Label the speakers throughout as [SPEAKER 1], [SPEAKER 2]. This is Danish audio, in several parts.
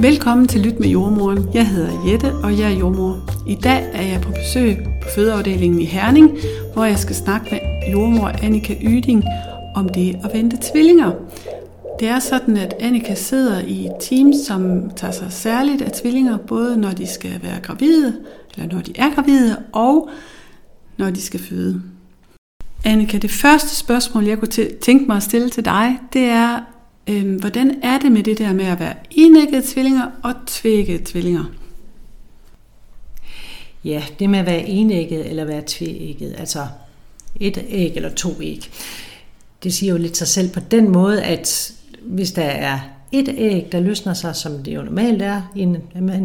[SPEAKER 1] Velkommen til Lyt med jordmoren. Jeg hedder Jette, og jeg er jordmor. I dag er jeg på besøg på fødeafdelingen i Herning, hvor jeg skal snakke med jordmor Annika Yding om det at vente tvillinger. Det er sådan, at Annika sidder i et team, som tager sig særligt af tvillinger, både når de skal være gravide, eller når de er gravide, og når de skal føde. Annika, det første spørgsmål, jeg kunne tænke mig at stille til dig, det er, øh, hvordan er det med det der med at være enæggede tvillinger og tvækkede tvillinger?
[SPEAKER 2] Ja, det med at være enægget eller være tvækket, altså et æg eller to æg, det siger jo lidt sig selv på den måde, at hvis der er et æg, der løsner sig, som det jo normalt er i en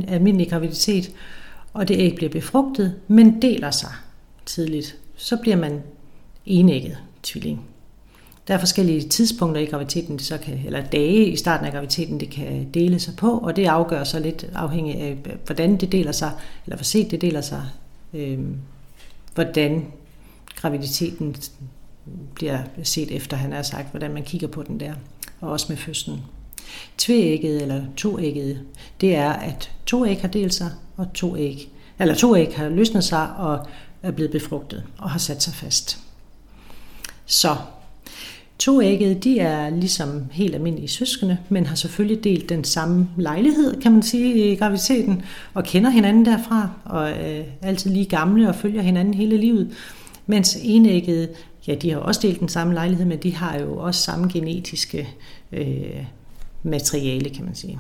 [SPEAKER 2] almindelig graviditet, og det æg bliver befrugtet, men deler sig tidligt, så bliver man enægget tvilling. Der er forskellige tidspunkter i graviditeten, det så kan, eller dage i starten af graviditeten, det kan dele sig på, og det afgør så lidt afhængig af, hvordan det deler sig, eller hvor set det deler sig, øh, hvordan graviditeten bliver set efter, han har sagt, hvordan man kigger på den der, og også med fødslen. Tvægget eller toægget, det er, at to æg har delt sig, og to æg, eller to æg har løsnet sig og er blevet befrugtet og har sat sig fast. Så Toægget, de er ligesom helt almindelige søskende, men har selvfølgelig delt den samme lejlighed, kan man sige, i graviditeten, og kender hinanden derfra, og er øh, altid lige gamle og følger hinanden hele livet. Mens enægget, ja, de har også delt den samme lejlighed, men de har jo også samme genetiske øh, materiale, kan man sige.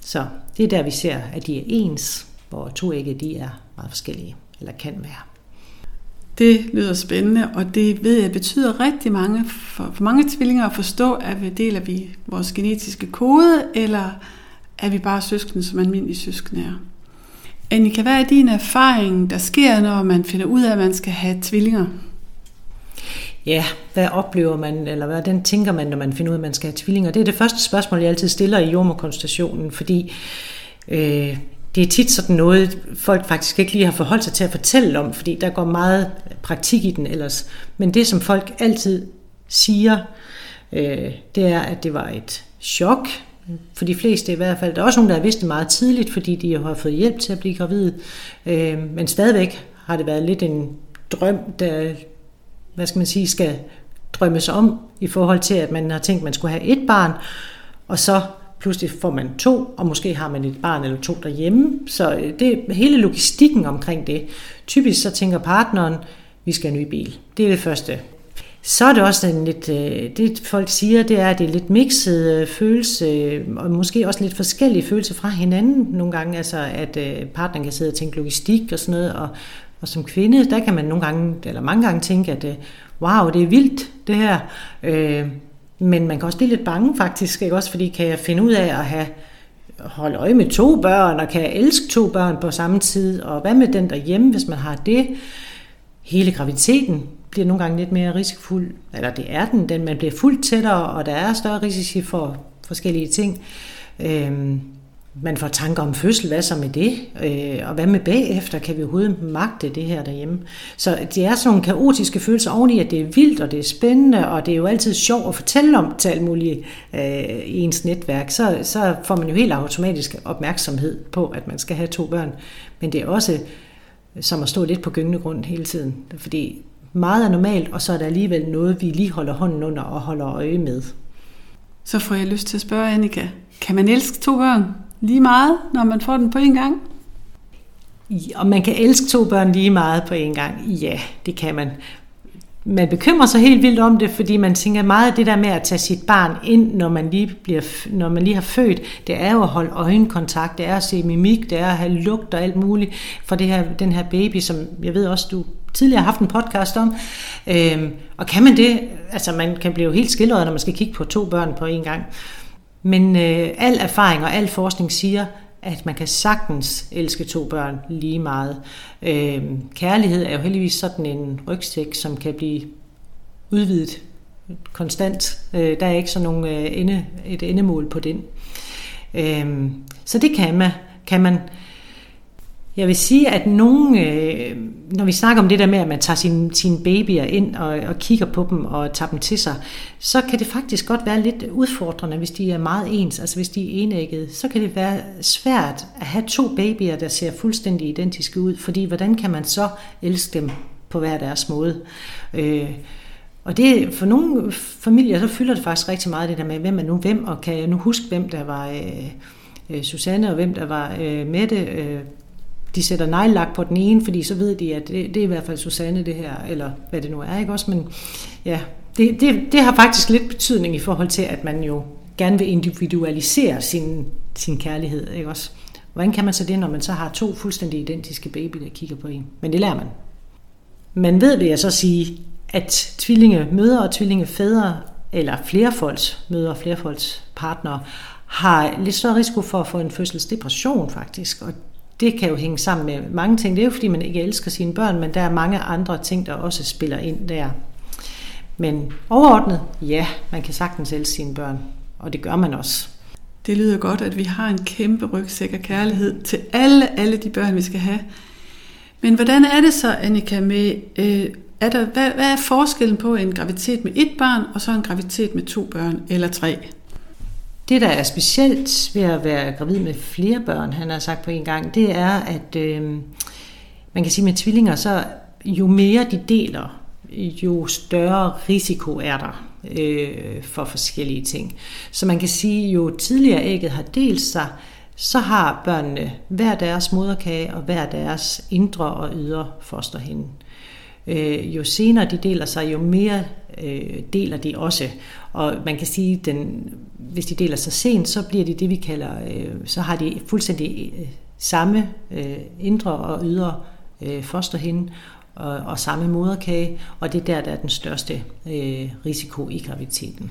[SPEAKER 2] Så det er der, vi ser, at de er ens, hvor toægget, de er meget forskellige, eller kan være.
[SPEAKER 1] Det lyder spændende, og det ved jeg betyder rigtig mange for, for mange tvillinger at forstå, at vi deler vi vores genetiske kode, eller er vi bare søskende, som almindelige søskende er. Annika, hvad er din erfaring, der sker, når man finder ud af, at man skal have tvillinger?
[SPEAKER 2] Ja, hvad oplever man, eller hvad den tænker man, når man finder ud af, at man skal have tvillinger? Det er det første spørgsmål, jeg altid stiller i jordmorkonstationen, fordi øh, det er tit sådan noget, folk faktisk ikke lige har forholdt sig til at fortælle om, fordi der går meget praktik i den ellers. Men det, som folk altid siger, øh, det er, at det var et chok, for de fleste i hvert fald. Der er også nogen, der har vidst det meget tidligt, fordi de har fået hjælp til at blive gravid. Øh, men stadigvæk har det været lidt en drøm, der, hvad skal man sige, skal drømmes om, i forhold til, at man har tænkt, at man skulle have et barn, og så pludselig får man to, og måske har man et barn eller to derhjemme. Så øh, det hele logistikken omkring det. Typisk så tænker partneren, vi skal have en ny bil. Det er det første. Så er det også en lidt, øh, det folk siger, det er, at det er lidt mixet øh, følelse, og måske også lidt forskellige følelser fra hinanden nogle gange, altså at partneren kan sidde og tænke logistik og sådan noget, og, og som kvinde, der kan man nogle gange, eller mange gange tænke, at øh, wow, det er vildt det her, øh, men man kan også blive lidt bange faktisk, ikke? også fordi kan jeg finde ud af at have holde øje med to børn, og kan jeg elske to børn på samme tid, og hvad med den derhjemme, hvis man har det? Hele graviditeten bliver nogle gange lidt mere risikofuld, eller det er den, den man bliver fuldt tættere, og der er større risici for forskellige ting. Øhm, man får tanker om fødsel, hvad så med det? Øh, og hvad med bagefter? Kan vi overhovedet magte det her derhjemme? Så det er sådan nogle kaotiske følelser oveni, at det er vildt, og det er spændende, og det er jo altid sjovt at fortælle om til alt muligt øh, i ens netværk. Så, så får man jo helt automatisk opmærksomhed på, at man skal have to børn. Men det er også som at stå lidt på gyngende grund hele tiden. Fordi meget er normalt, og så er der alligevel noget, vi lige holder hånden under og holder øje med.
[SPEAKER 1] Så får jeg lyst til at spørge Annika, kan man elske to børn? Lige meget, når man får den på en gang?
[SPEAKER 2] Og man kan elske to børn lige meget på en gang. Ja, det kan man. Man bekymrer sig helt vildt om det, fordi man tænker meget af det der med at tage sit barn ind, når man lige, bliver, når man lige har født, det er jo at holde øjenkontakt, det er at se mimik, det er at have lugt og alt muligt for det her, den her baby, som jeg ved også, du tidligere har haft en podcast om. Øhm, og kan man det, altså man kan blive helt skildret, når man skal kigge på to børn på en gang. Men øh, al erfaring og al forskning siger, at man kan sagtens elske to børn lige meget. Øh, kærlighed er jo heldigvis sådan en rygsæk, som kan blive udvidet konstant. Øh, der er ikke sådan nogen, øh, ende, et endemål på den. Øh, så det kan man. Kan man. Jeg vil sige, at nogen, øh, når vi snakker om det der med, at man tager sine, sine babyer ind og, og kigger på dem og tager dem til sig, så kan det faktisk godt være lidt udfordrende, hvis de er meget ens, altså hvis de er enægget. Så kan det være svært at have to babyer, der ser fuldstændig identiske ud, fordi hvordan kan man så elske dem på hver deres måde? Øh, og det, for nogle familier, så fylder det faktisk rigtig meget det der med, hvem er nu hvem, og kan jeg nu huske, hvem der var øh, øh Susanne, og hvem der var øh, Mette. Øh, de sætter nejlagt på den ene, fordi så ved de, at det, det er i hvert fald Susanne det her, eller hvad det nu er, ikke også? Men ja, det, det, det har faktisk lidt betydning i forhold til, at man jo gerne vil individualisere sin, sin kærlighed, ikke også? Hvordan kan man så det, når man så har to fuldstændig identiske baby, der kigger på en? Men det lærer man. Man ved, vil jeg så sige, at tvillinge mødre og tvillinge fædre, eller flerfolds mødre og flerfolds partnere, har lidt større risiko for at få en fødselsdepression faktisk. Og det kan jo hænge sammen med mange ting. Det er jo fordi, man ikke elsker sine børn, men der er mange andre ting, der også spiller ind der. Men overordnet, ja, man kan sagtens elske sine børn, og det gør man også.
[SPEAKER 1] Det lyder godt, at vi har en kæmpe rygsæk af kærlighed til alle, alle de børn, vi skal have. Men hvordan er det så, Annika, med, øh, er der, hvad, hvad er forskellen på en graviditet med et barn, og så en graviditet med to børn eller tre?
[SPEAKER 2] Det, der er specielt ved at være gravid med flere børn, han har sagt på en gang, det er, at øh, man kan sige med tvillinger, så jo mere de deler, jo større risiko er der øh, for forskellige ting. Så man kan sige, jo tidligere ægget har delt sig, så har børnene hver deres moderkage og hver deres indre og ydre fosterhinde. Øh, jo senere de deler sig, jo mere øh, deler de også. Og man kan sige, den, hvis de deler sig sent, så bliver de det, vi kalder, øh, så har de fuldstændig øh, samme øh, indre og ydre øh, fosterhinde og, og samme moderkage, og det er der, der er den største øh, risiko i graviditeten.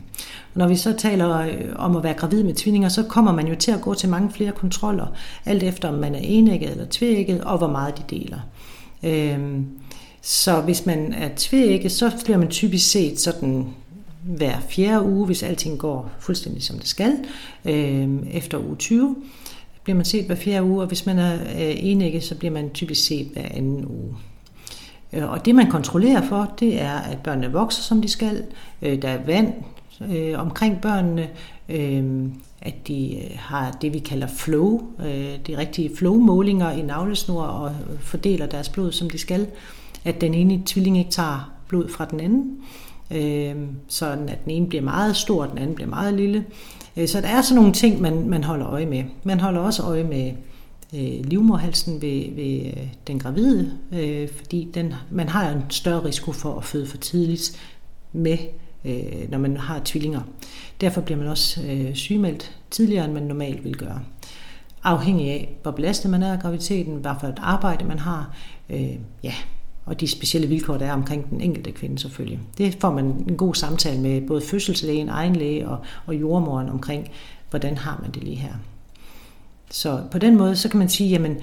[SPEAKER 2] Når vi så taler øh, om at være gravid med tvillinger, så kommer man jo til at gå til mange flere kontroller, alt efter om man er enægget eller tvægget, og hvor meget de deler. Øh, så hvis man er tvækket, så bliver man typisk set sådan hver fjerde uge, hvis alting går fuldstændig som det skal, øh, efter uge 20 bliver man set hver fjerde uge, og hvis man er øh, enægget, så bliver man typisk set hver anden uge. Øh, og det man kontrollerer for, det er, at børnene vokser, som de skal. Øh, der er vand øh, omkring børnene. Øh, at de har det, vi kalder flow, de rigtige flow-målinger i navlesnor og fordeler deres blod, som de skal. At den ene tvilling ikke tager blod fra den anden, øh, sådan at den ene bliver meget stor, og den anden bliver meget lille. Øh, så der er sådan nogle ting, man, man holder øje med. Man holder også øje med øh, livmorhalsen ved, ved øh, den gravide, øh, fordi den, man har en større risiko for at føde for tidligt med, øh, når man har tvillinger. Derfor bliver man også øh, sygemeldt tidligere, end man normalt vil gøre. Afhængig af, hvor belastet man er af graviditeten, hvad for et arbejde man har, øh, ja, og de specielle vilkår, der er omkring den enkelte kvinde selvfølgelig. Det får man en god samtale med både fødselslægen, egen læge og, og jordmoren omkring, hvordan har man det lige her. Så på den måde, så kan man sige, jamen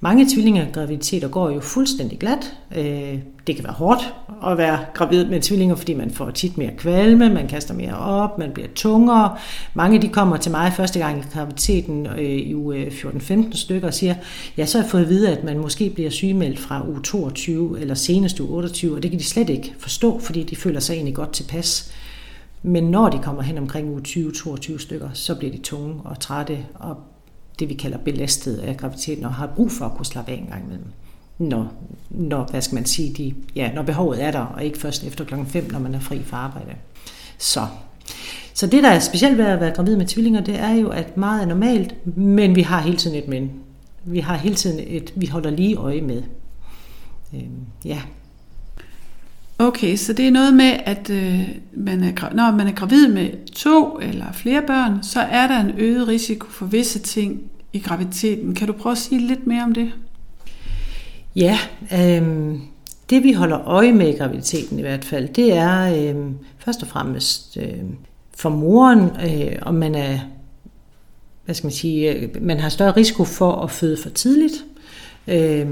[SPEAKER 2] mange tvillinger graviditeter går jo fuldstændig glat. Øh, det kan være hårdt at være gravid med tvillinger, fordi man får tit mere kvalme, man kaster mere op, man bliver tungere. Mange de kommer til mig første gang i graviditeten øh, i uge øh, 14-15 stykker og siger, ja, så har jeg fået at vide, at man måske bliver sygemeldt fra uge 22 eller senest uge 28, og det kan de slet ikke forstå, fordi de føler sig egentlig godt tilpas. Men når de kommer hen omkring uge 20-22 stykker, så bliver de tunge og trætte og det, vi kalder belastet af graviditeten, og har brug for at kunne slappe af en gang imellem. Når, når, hvad skal man sige, de, ja, når behovet er der, og ikke først efter klokken 5, når man er fri fra arbejde. Så. Så det, der er specielt ved at være gravid med tvillinger, det er jo, at meget er normalt, men vi har hele tiden et men. Vi har hele tiden et, vi holder lige øje med. Øhm, ja.
[SPEAKER 1] Okay, så det er noget med, at øh, man er, når man er gravid med to eller flere børn, så er der en øget risiko for visse ting i graviditeten. Kan du prøve at sige lidt mere om det?
[SPEAKER 2] Ja, øh, det vi holder øje med i graviditeten i hvert fald, det er øh, først og fremmest øh, for moren, øh, om man er, hvad skal man sige, øh, man har større risiko for at føde for tidligt. Øh,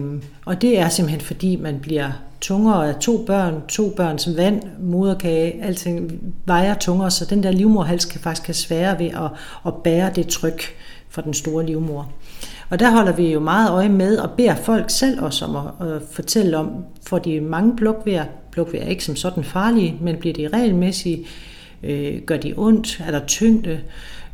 [SPEAKER 2] og det er simpelthen fordi, man bliver tungere af to børn, to børn som vand, moderkage, alting vejer tungere, så den der livmorhals kan faktisk have sværere ved at, at bære det tryk, for den store livmor. Og der holder vi jo meget øje med og beder folk selv også om at, øh, fortælle om, får de mange blokvejr. Blokvejr er ikke som sådan farlige, men bliver de regelmæssige, øh, gør de ondt, er der tyngde,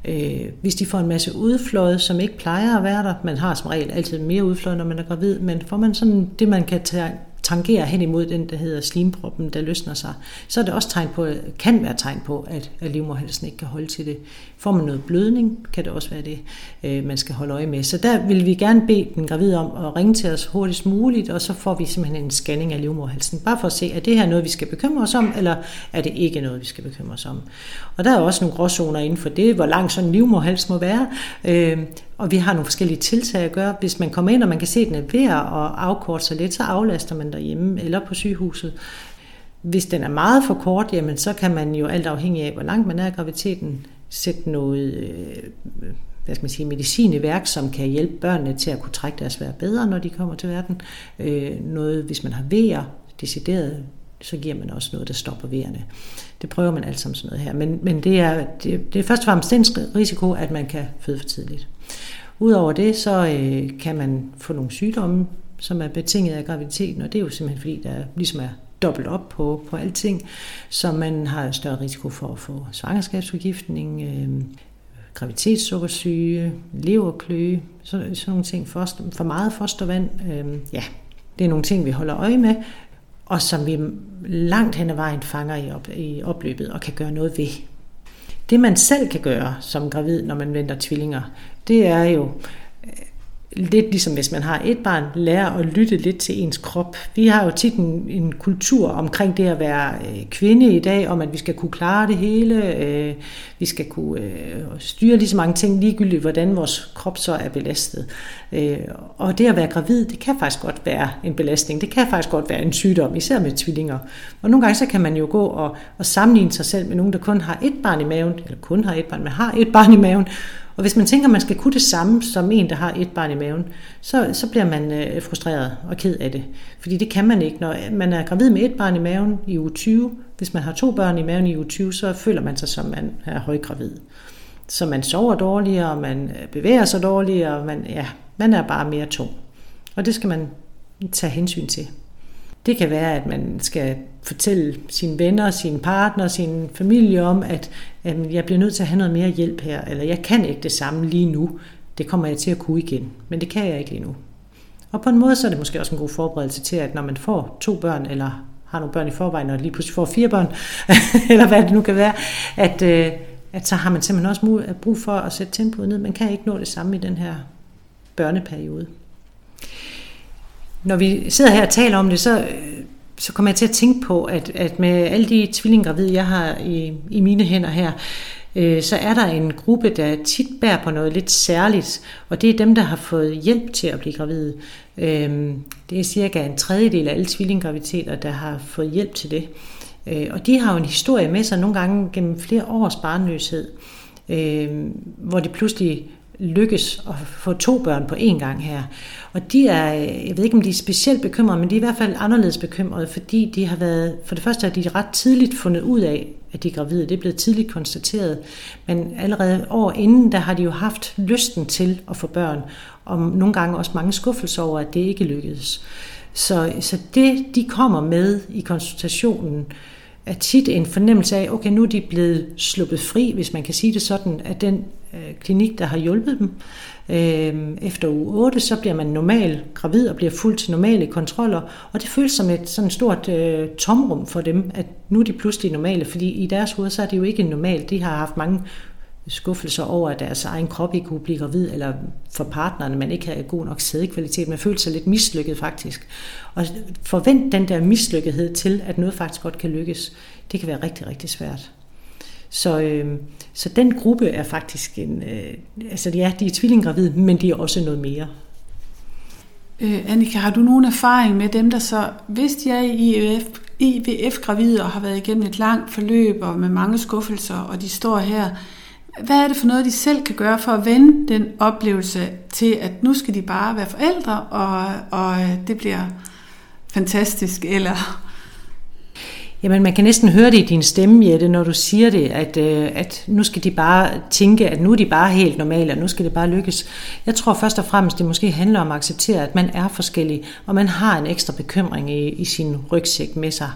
[SPEAKER 2] øh, hvis de får en masse udfløjet, som ikke plejer at være der, man har som regel altid mere udfløjet, når man er gravid, men får man sådan det, man kan tage, tangerer hen imod den, der hedder slimproppen, der løsner sig, så er det også tegn på, kan være tegn på, at, at livmorhalsen ikke kan holde til det. Får man noget blødning, kan det også være det, øh, man skal holde øje med. Så der vil vi gerne bede den gravide om at ringe til os hurtigst muligt, og så får vi simpelthen en scanning af livmorhalsen, bare for at se, er det her noget, vi skal bekymre os om, eller er det ikke noget, vi skal bekymre os om. Og der er også nogle gråzoner inden for det, hvor lang sådan en livmorhals må være, øh, og vi har nogle forskellige tiltag at gøre. Hvis man kommer ind, og man kan se, at den er ved at afkorte sig lidt, så aflaster man derhjemme eller på sygehuset. Hvis den er meget for kort, jamen, så kan man jo alt afhængig af, hvor langt man er i graviditeten, sætte noget øh, hvad skal man sige, medicin i værk, som kan hjælpe børnene til at kunne trække deres vejr bedre, når de kommer til verden. Øh, noget, hvis man har vejer, decideret, så giver man også noget, der stopper vejerne. Det prøver man alt sammen sådan noget her. Men, men det, er, det, det er først og fremmest den risiko, at man kan føde for tidligt. Udover det, så øh, kan man få nogle sygdomme, som er betinget af graviditeten, og det er jo simpelthen fordi, der ligesom er dobbelt op på, på alting, så man har større risiko for at få svangerskabsforgiftning, øh, graviditetssukkersyge, leverkløe, så, sådan nogle ting, for, for meget fostervand. Øh, ja, det er nogle ting, vi holder øje med, og som vi langt hen ad vejen fanger i, op, i opløbet og kan gøre noget ved. Det man selv kan gøre som gravid, når man venter tvillinger, det er jo lidt ligesom hvis man har et barn, lære at lytte lidt til ens krop. Vi har jo tit en, en kultur omkring det at være øh, kvinde i dag, om at vi skal kunne klare det hele, øh, vi skal kunne øh, styre lige så mange ting, ligegyldigt hvordan vores krop så er belastet. Øh, og det at være gravid, det kan faktisk godt være en belastning, det kan faktisk godt være en sygdom, især med tvillinger. Og nogle gange så kan man jo gå og, og sammenligne sig selv med nogen, der kun har et barn i maven, eller kun har et barn, men har et barn i maven, og hvis man tænker, at man skal kunne det samme som en, der har et barn i maven, så, så bliver man øh, frustreret og ked af det. Fordi det kan man ikke. Når man er gravid med et barn i maven i uge 20, hvis man har to børn i maven i uge 20, så føler man sig som man er højgravid. Så man sover dårligere, man øh, bevæger sig dårligere, og man, ja, man er bare mere tung. Og det skal man tage hensyn til. Det kan være, at man skal fortælle sine venner, sine partner, sin familie om, at øh, jeg bliver nødt til at have noget mere hjælp her, eller jeg kan ikke det samme lige nu. Det kommer jeg til at kunne igen, men det kan jeg ikke lige nu. Og på en måde så er det måske også en god forberedelse til, at når man får to børn, eller har nogle børn i forvejen, og lige pludselig får fire børn, eller hvad det nu kan være, at, øh, at så har man simpelthen også brug for at sætte tempoet ned. Man kan ikke nå det samme i den her børneperiode når vi sidder her og taler om det, så, øh, så kommer jeg til at tænke på, at, at med alle de tvillinggravide, jeg har i, i mine hænder her, øh, så er der en gruppe, der tit bærer på noget lidt særligt, og det er dem, der har fået hjælp til at blive gravide. Øh, det er cirka en tredjedel af alle tvillinggraviditeter, der har fået hjælp til det. Øh, og de har jo en historie med sig nogle gange gennem flere års barnløshed, øh, hvor de pludselig lykkes at få to børn på én gang her. Og de er, jeg ved ikke om de er specielt bekymrede, men de er i hvert fald anderledes bekymrede, fordi de har været, for det første har de ret tidligt fundet ud af, at de er gravide. Det er blevet tidligt konstateret. Men allerede år inden, der har de jo haft lysten til at få børn, og nogle gange også mange skuffelser over, at det ikke lykkedes. Så, så det, de kommer med i konsultationen, er tit en fornemmelse af, okay, nu er de blevet sluppet fri, hvis man kan sige det sådan, at den øh, klinik, der har hjulpet dem. Øh, efter uge 8, så bliver man normal gravid og bliver fuldt til normale kontroller, og det føles som et sådan stort øh, tomrum for dem, at nu er de pludselig normale, fordi i deres hoved, så er det jo ikke normalt. De har haft mange skuffelser over, at deres egen krop ikke kunne blive gravid, eller for partnerne, man ikke havde god nok sædekvalitet. Man følte sig lidt mislykket faktisk. Og forvent den der mislykkethed til, at noget faktisk godt kan lykkes, det kan være rigtig, rigtig svært. Så, øh, så den gruppe er faktisk en... Øh, altså ja, de er tvillinggravide, men de er også noget mere.
[SPEAKER 1] Øh, Annika, har du nogen erfaring med dem, der så, hvis de er i IVF, IVF-gravide og har været igennem et langt forløb og med mange skuffelser, og de står her, hvad er det for noget, de selv kan gøre for at vende den oplevelse til, at nu skal de bare være forældre, og, og det bliver fantastisk, eller
[SPEAKER 2] Jamen, man kan næsten høre det i din stemme, Jette, når du siger det, at, øh, at nu skal de bare tænke, at nu er de bare helt normale, og nu skal det bare lykkes. Jeg tror først og fremmest, det måske handler om at acceptere, at man er forskellig, og man har en ekstra bekymring i, i sin rygsæk med sig.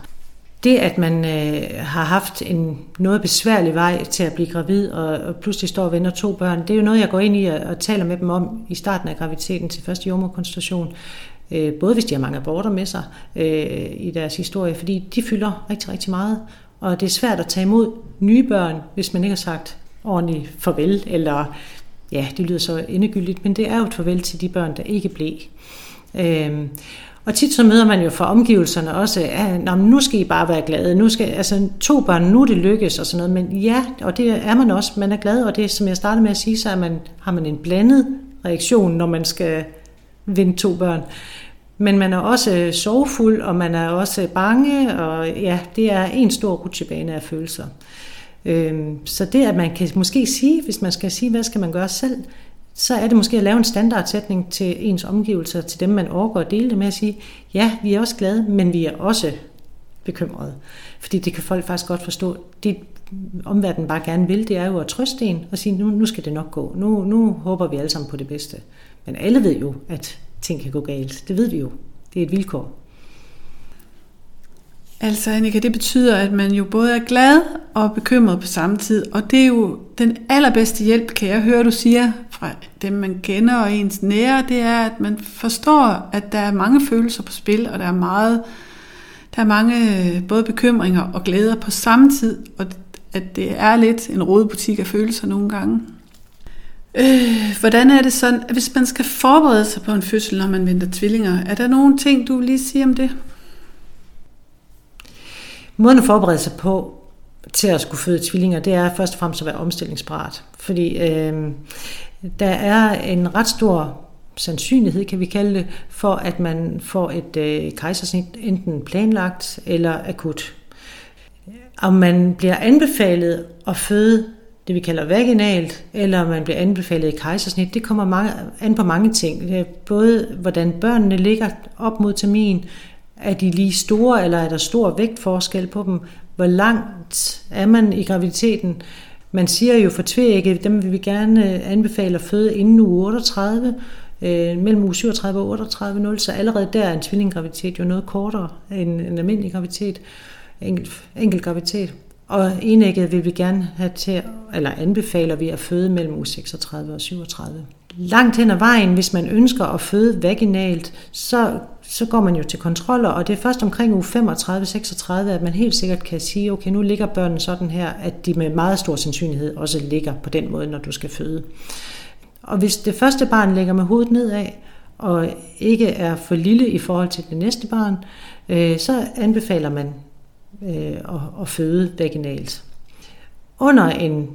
[SPEAKER 2] Det, at man øh, har haft en noget besværlig vej til at blive gravid, og, og pludselig står og venter to børn, det er jo noget, jeg går ind i og, og taler med dem om i starten af graviditeten til første jordmorkonstellation. Øh, både hvis de har mange aborter med sig øh, i deres historie, fordi de fylder rigtig, rigtig meget. Og det er svært at tage imod nye børn, hvis man ikke har sagt ordentligt farvel, eller ja, det lyder så endegyldigt, men det er jo et farvel til de børn, der ikke blev. Øhm, og tit så møder man jo fra omgivelserne også, at ah, Nå, nu skal I bare være glade, nu skal, altså to børn, nu det lykkes og sådan noget, men ja, og det er man også, man er glad, og det som jeg startede med at sige, så er man, har man en blandet reaktion, når man skal vinde to børn. Men man er også øh, sorgfuld, og man er også øh, bange, og ja, det er en stor rutsjebane af følelser. Øhm, så det, at man kan måske sige, hvis man skal sige, hvad skal man gøre selv, så er det måske at lave en standardsætning til ens omgivelser, til dem man overgår at dele det med at sige, ja, vi er også glade, men vi er også bekymrede. Fordi det kan folk faktisk godt forstå. Det omverdenen bare gerne vil, det er jo at trøste en og sige, nu, nu skal det nok gå. Nu, nu håber vi alle sammen på det bedste. Men alle ved jo, at ting kan gå galt. Det ved vi jo. Det er et vilkår.
[SPEAKER 1] Altså Annika, det betyder, at man jo både er glad og bekymret på samme tid, og det er jo den allerbedste hjælp, kan jeg høre, du siger fra dem, man kender og ens nære, det er, at man forstår, at der er mange følelser på spil, og der er meget, der er mange øh, både bekymringer og glæder på samme tid, og at det er lidt en rodebutik af følelser nogle gange. Øh, hvordan er det sådan, hvis man skal forberede sig på en fødsel, når man venter tvillinger, er der nogle ting, du vil lige sige om det?
[SPEAKER 2] Måden at forberede sig på til at skulle føde tvillinger, det er først og fremmest at være omstillingsparat. Fordi øh, der er en ret stor sandsynlighed, kan vi kalde det, for at man får et øh, kejsersnit enten planlagt eller akut. Om man bliver anbefalet at føde det, vi kalder vaginalt, eller man bliver anbefalet i kejsersnit, det kommer mange, an på mange ting. Det er både, hvordan børnene ligger op mod termin, er de lige store, eller er der stor vægtforskel på dem? Hvor langt er man i graviditeten? Man siger jo for tvægge, dem vil vi gerne anbefale at føde inden uge 38, øh, mellem uge 37 og 38, 0, så allerede der er en tvillinggraviditet jo noget kortere end en almindelig graviditet, enkelt, enkelt graviditet. Og enægget vil vi gerne have til, eller anbefaler vi at føde mellem uge 36 og 37. Langt hen ad vejen, hvis man ønsker at føde vaginalt, så, så går man jo til kontroller, og det er først omkring uge 35-36, at man helt sikkert kan sige, okay, nu ligger børnene sådan her, at de med meget stor sandsynlighed også ligger på den måde, når du skal føde. Og hvis det første barn ligger med hovedet nedad, og ikke er for lille i forhold til det næste barn, øh, så anbefaler man øh, og, og føde vaginalt. Under en,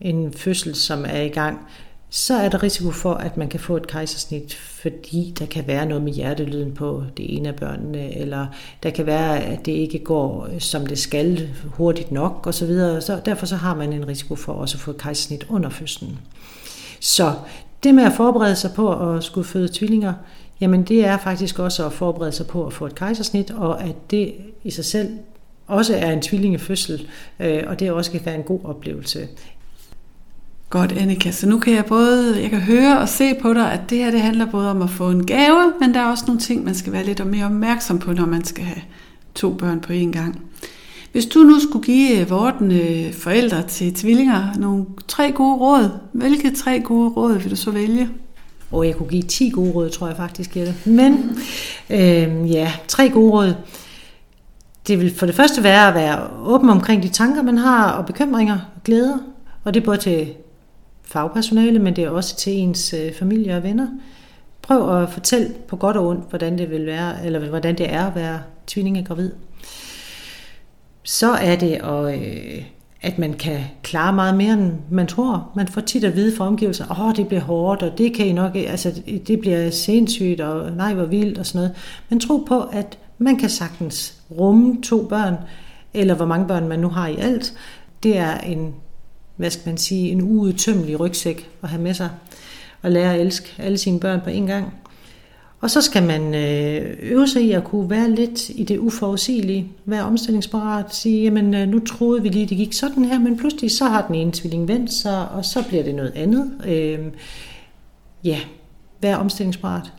[SPEAKER 2] en fødsel, som er i gang, så er der risiko for, at man kan få et kejsersnit, fordi der kan være noget med hjertelyden på det ene af børnene, eller der kan være, at det ikke går, som det skal, hurtigt nok osv. Så, så derfor så har man en risiko for også at få et kejsersnit under fødslen. Så det med at forberede sig på at skulle føde tvillinger, jamen det er faktisk også at forberede sig på at få et kejsersnit, og at det i sig selv også er en tvillingefødsel, øh, og det også kan være en god oplevelse.
[SPEAKER 1] Godt, Annika. Så nu kan jeg både jeg kan høre og se på dig, at det her det handler både om at få en gave, men der er også nogle ting, man skal være lidt mere opmærksom på, når man skal have to børn på én gang. Hvis du nu skulle give vortende forældre til tvillinger nogle tre gode råd, hvilke tre gode råd vil du så vælge?
[SPEAKER 2] Og jeg kunne give 10 gode råd, tror jeg faktisk, Jette. Men øh, ja, tre gode råd. Det vil for det første være at være åben omkring de tanker, man har, og bekymringer og glæder. Og det er både til fagpersonale, men det er også til ens øh, familie og venner. Prøv at fortælle på godt og ondt, hvordan det vil være, eller hvordan det er at være tvillingegravid. Så er det, at, øh, at man kan klare meget mere, end man tror. Man får tit at vide fra omgivelser, åh, oh, det bliver hårdt, og det kan I nok, altså, det bliver sindssygt, og nej, hvor vildt, og sådan noget. Men tro på, at man kan sagtens rumme to børn, eller hvor mange børn man nu har i alt. Det er en, hvad skal man sige, en uudtømmelig rygsæk at have med sig, og lære at elske alle sine børn på en gang. Og så skal man øh, øve sig i at kunne være lidt i det uforudsigelige, være omstillingsparat, sige, jamen øh, nu troede vi lige, det gik sådan her, men pludselig så har den ene tvilling vendt sig, og så bliver det noget andet. Øh, ja, være omstillingsparat.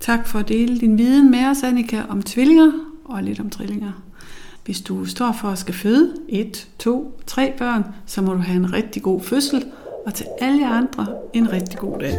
[SPEAKER 1] Tak for at dele din viden med os, Annika, om tvillinger og lidt om trillinger. Hvis du står for at skal føde et, to, tre børn, så må du have en rigtig god fødsel, og til alle andre en rigtig god dag.